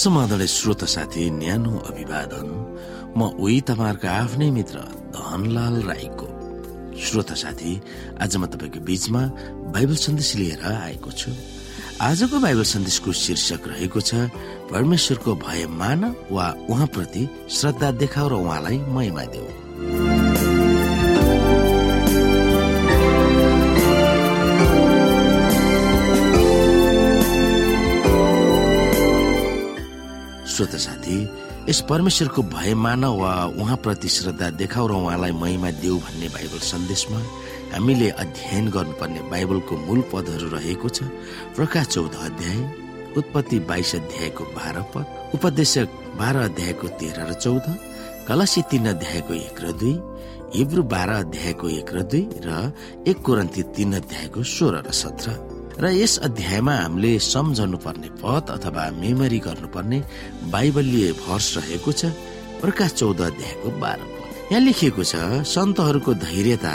समाधान श्रोता साथी न्यानो अभिवादन। म उही तपाईँहरूको आफ्नै मित्र धनलाल राईको। श्रोता साथी आज म तपाईँको बीचमा बाइबल सन्देश लिएर आएको छु। आजको बाइबल सन्देशको शीर्षक रहेको छ परमेश्वरको भय मान वा उहाँप्रति श्रद्धा देखाउ र उहाँलाई महिमा देऊ। श्रोत साथी यस परमेश्वरको भय मान वा उहाँप्रति श्रद्धा देखाउ र उहाँलाई महिमा देऊ भन्ने बाइबल सन्देशमा हामीले अध्ययन गर्नुपर्ने बाइबलको मूल पदहरू रहेको छ प्रकाश चौध अध्याय उत्पत्ति बाइस अध्यायको बाह्र पद उपदेशक बाह्र अध्यायको तेह्र र चौध कलसी तीन अध्यायको एक र दुई हिब्रू बाह्र अध्यायको एक र दुई र एक कोरन्ती तीन अध्यायको सोह्र र सत्र। र यस अध्यायमा हामीले सम्झनु पर्ने पद अथवा मेमोरी गर्नुपर्ने बाइबलीय भर्स रहेको छ प्रकाश चौध अध्यायको बाह्र यहाँ लेखिएको छ सन्तहरूको धैर्यता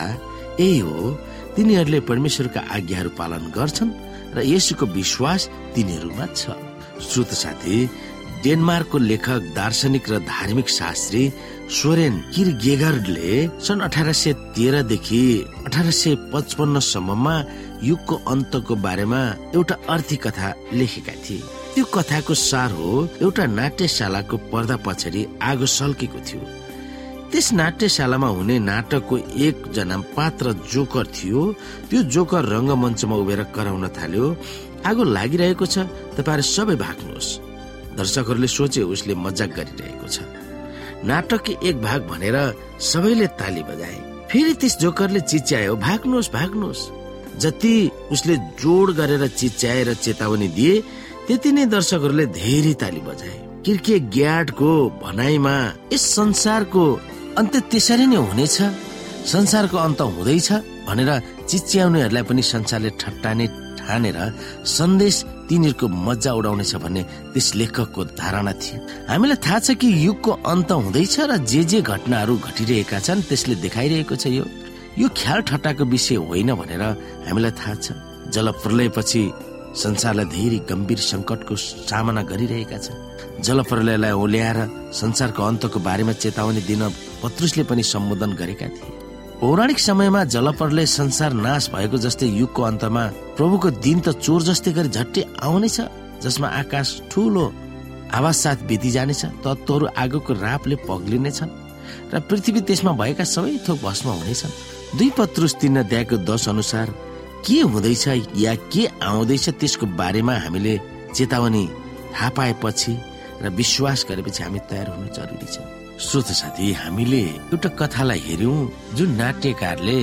यही हो तिनीहरूले परमेश्वरका आज्ञाहरू पालन गर्छन् र यसुको विश्वास तिनीहरूमा छ। श्रोत साथी डेनमार्कको लेखक दार्शनिक र धार्मिक शास्त्री सोरेन किरगेगरले सन् अठार सय तेह्रदेखि अठार सय पचपन्नसम्ममा युगको अन्तको बारेमा एउटा अर्थी कथा लेखेका थिए। त्यो कथाको सार हो एउटा नाट्यशालाको पर्दा पछाडि आगो सल्केको थियो। त्यस नाट्यशालामा हुने नाटकको एकजना पात्र जोकर थियो। त्यो जोकर रङ्गमञ्चमा उभेर कराउन थाल्यो। आगो लागिरहेको छ तपाईँहरू सबै भाग्नुहोस्। दर्शकहरूले सोचे उसले मजाक गरिरहेको छ। नाटकको एक भाग भनेर सबैले ताली बजाए। फेरि त्यस जोकरले चिच्यायो भाग्नुहोस् भाग्नुहोस्। जति उसले जोड गरेर चिच्याएर चेतावनी दिए त्यति नै दर्शकहरूले धेरै ताली बजाए। किर्के ग्याडको भनाइमा यस संसारको अन्त्य त्यसरी नै हुनेछ। संसारको अन्त हुँदैछ भनेर चिच्याउनेहरूलाई पनि संसारले ठट्टाने ठानेर सन्देश तिनीहरूको मजा उडाउनेछ भन्ने त्यस लेखकको धारणा थियो। हामीलाई थाहा छ कि युगको अन्त हुँदैछ र जे जे घटनाहरू घटिरहेका छन् त्यसले देखाइरहेको छ यो। यो ख्याल ठट्टाको विषय होइन भनेर हामीलाई थाहा छ। जल प्रलयपछि संसारलाई धेरै गम्भीर संकटको सामना गरिरहेका छन्। जल प्रलयलाई ओल्याएर संसारको अन्तको बारेमा चेतावनी दिन पत्रुसले पनि सम्बोधन गरेका थिए। पौराणिक समयमा जलपरले संसार नाश भएको जस्तै युगको अन्तमा प्रभुको दिन त चोर जस्तै गरी झट्टै आउनेछ जसमा आकाश ठुलो आवाज साथ बिति जानेछ तत्वहरू आगोको रापले पग्लिनेछन् र पृथ्वी त्यसमा भएका सबै थोक भस्म हुनेछन्। दुई पत्रुस तिन अध्यायको दश अनुसार के हुँदैछ या के आउँदैछ त्यसको बारेमा हामीले चेतावनी थाहा पाएपछि र विश्वास गरेपछि हामी तयार हुनु जरुरी छ। श्रोत साथी हामीले एउटा कथालाई हेर्यौं जुन नाट्यकारले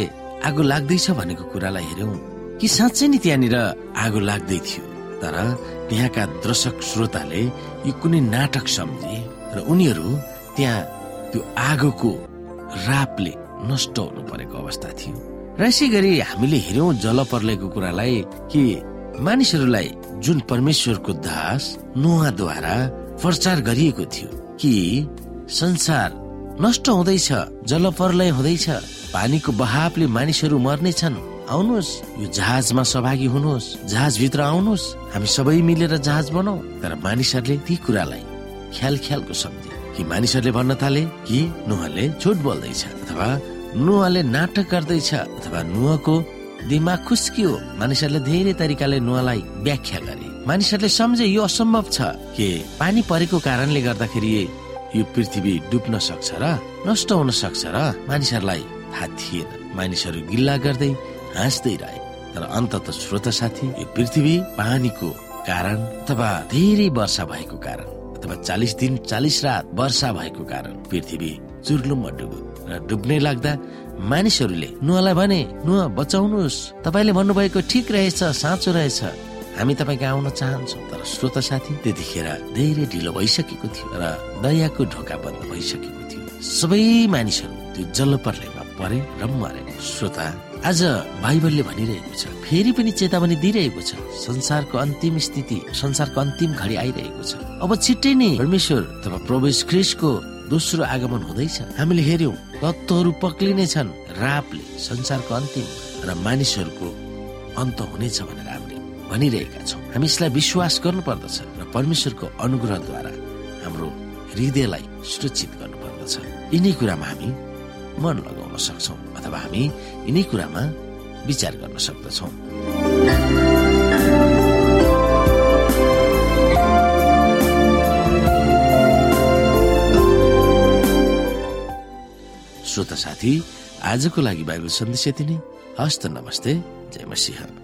आगो लाग्दैछ भनेको कुरालाई हेर्यौं कि साँच्चै नै त्यहाँनिर आगो लाग्दै थियो। तर त्यहाँका दर्शक श्रोताले यो कुनै नाटक सम्झे र उनीहरू त्यहाँ त्यो आगोको रापले नष्ट हुनु परेको अवस्था थियो। र यसै गरी हामीले हेर्यौं जल पर्लेको कुरालाई कि मानिसहरूलाई जुन परमेश्वरको दास नुहाद्वारा प्रचार गरिएको थियो कि संसार नष्ट हुँदैछ जलप्रलय हुँदैछ पानीको बहावले मानिसहरू मर्नेछन् आउनुहोस् यो जहाजमा सहभागी हुनुहोस् जहाज भित्र आउनुहोस् हामी सबै मिलेर जहाज बनाऊ। तर मानिसहरूले ती कुरालाई ख्याल ख्यालको सम्झे कि मानिसहरूले भन्न थाले कि नुहाले झुट बोल्दैछ अथवा नुहाले नाटक गर्दैछ अथवा नुहाको दिमाग खुस्कियो। मानिसहरूले धेरै तरिकाले नुहालाई व्याख्या गरे। मानिसहरूले सम्झे यो असम्भव छ कि पानी परेको कारणले गर्दाखेरि यो पृथ्वी डुब्न सक्छ र नष्ट हुन सक्छ र मानिसहरूलाई थाहा थिएन। मानिसहरू गिल्ला गर्दै हाँस्दै रहे। तर अन्तत श्रोत साथी यो पृथ्वी पानीको कारण अथवा धेरै वर्षा भएको कारण अथवा चालिस दिन चालिस रात वर्षा भएको कारण पृथ्वी चुर्लुममा डुब्यो। र डुब्ने लाग्दा मानिसहरूले नुहालाई भने नुहा बचाउनुहोस्। तपाईँले भन्नुभएको ठिक रहेछ साँचो रहेछ। हामी तपाईँको आउन चाहन्छौँ तर श्रोत साथी त्यतिखेर धेरै ढिलो भइसकेको थियो र दयाको ढोका बन्द भइसकेको थियो। सबै मानिसहरू त्यो जलपर्लेमा परे र मरे। श्रोता आज बाइबलले भनिरहेको छ फेरि पनि चेतावनी दिइरहेको छ संसारको अन्तिम स्थिति संसारको अन्तिम घडी आइरहेको छ। अब छिट्टै नै परमेश्वर अथवा प्रवेश ख्रिसको दोस्रो आगमन हुँदैछ। हामीले हेर्यौं तत्वहरू पक्लिने छन् रापले संसारको अन्तिम र मानिसहरूको अन्त हुनेछ हामीले भनिरहेका छौँ। हामी यसलाई विश्वास गर्नु पर्दछ र परमेश्वरको अनुग्रहद्वारा हाम्रो हृदयलाई सुरक्षित गर्नुपर्दछ। यिनै कुरामा हामी मन लगाउन सक्छौ अथवा हामी यिनै कुरामा विचार गर्न सक्दछौ। श्रोता साथी आजको लागि बाइबल सन्देश यति नै। हस्त नमस्ते जय मसिंह।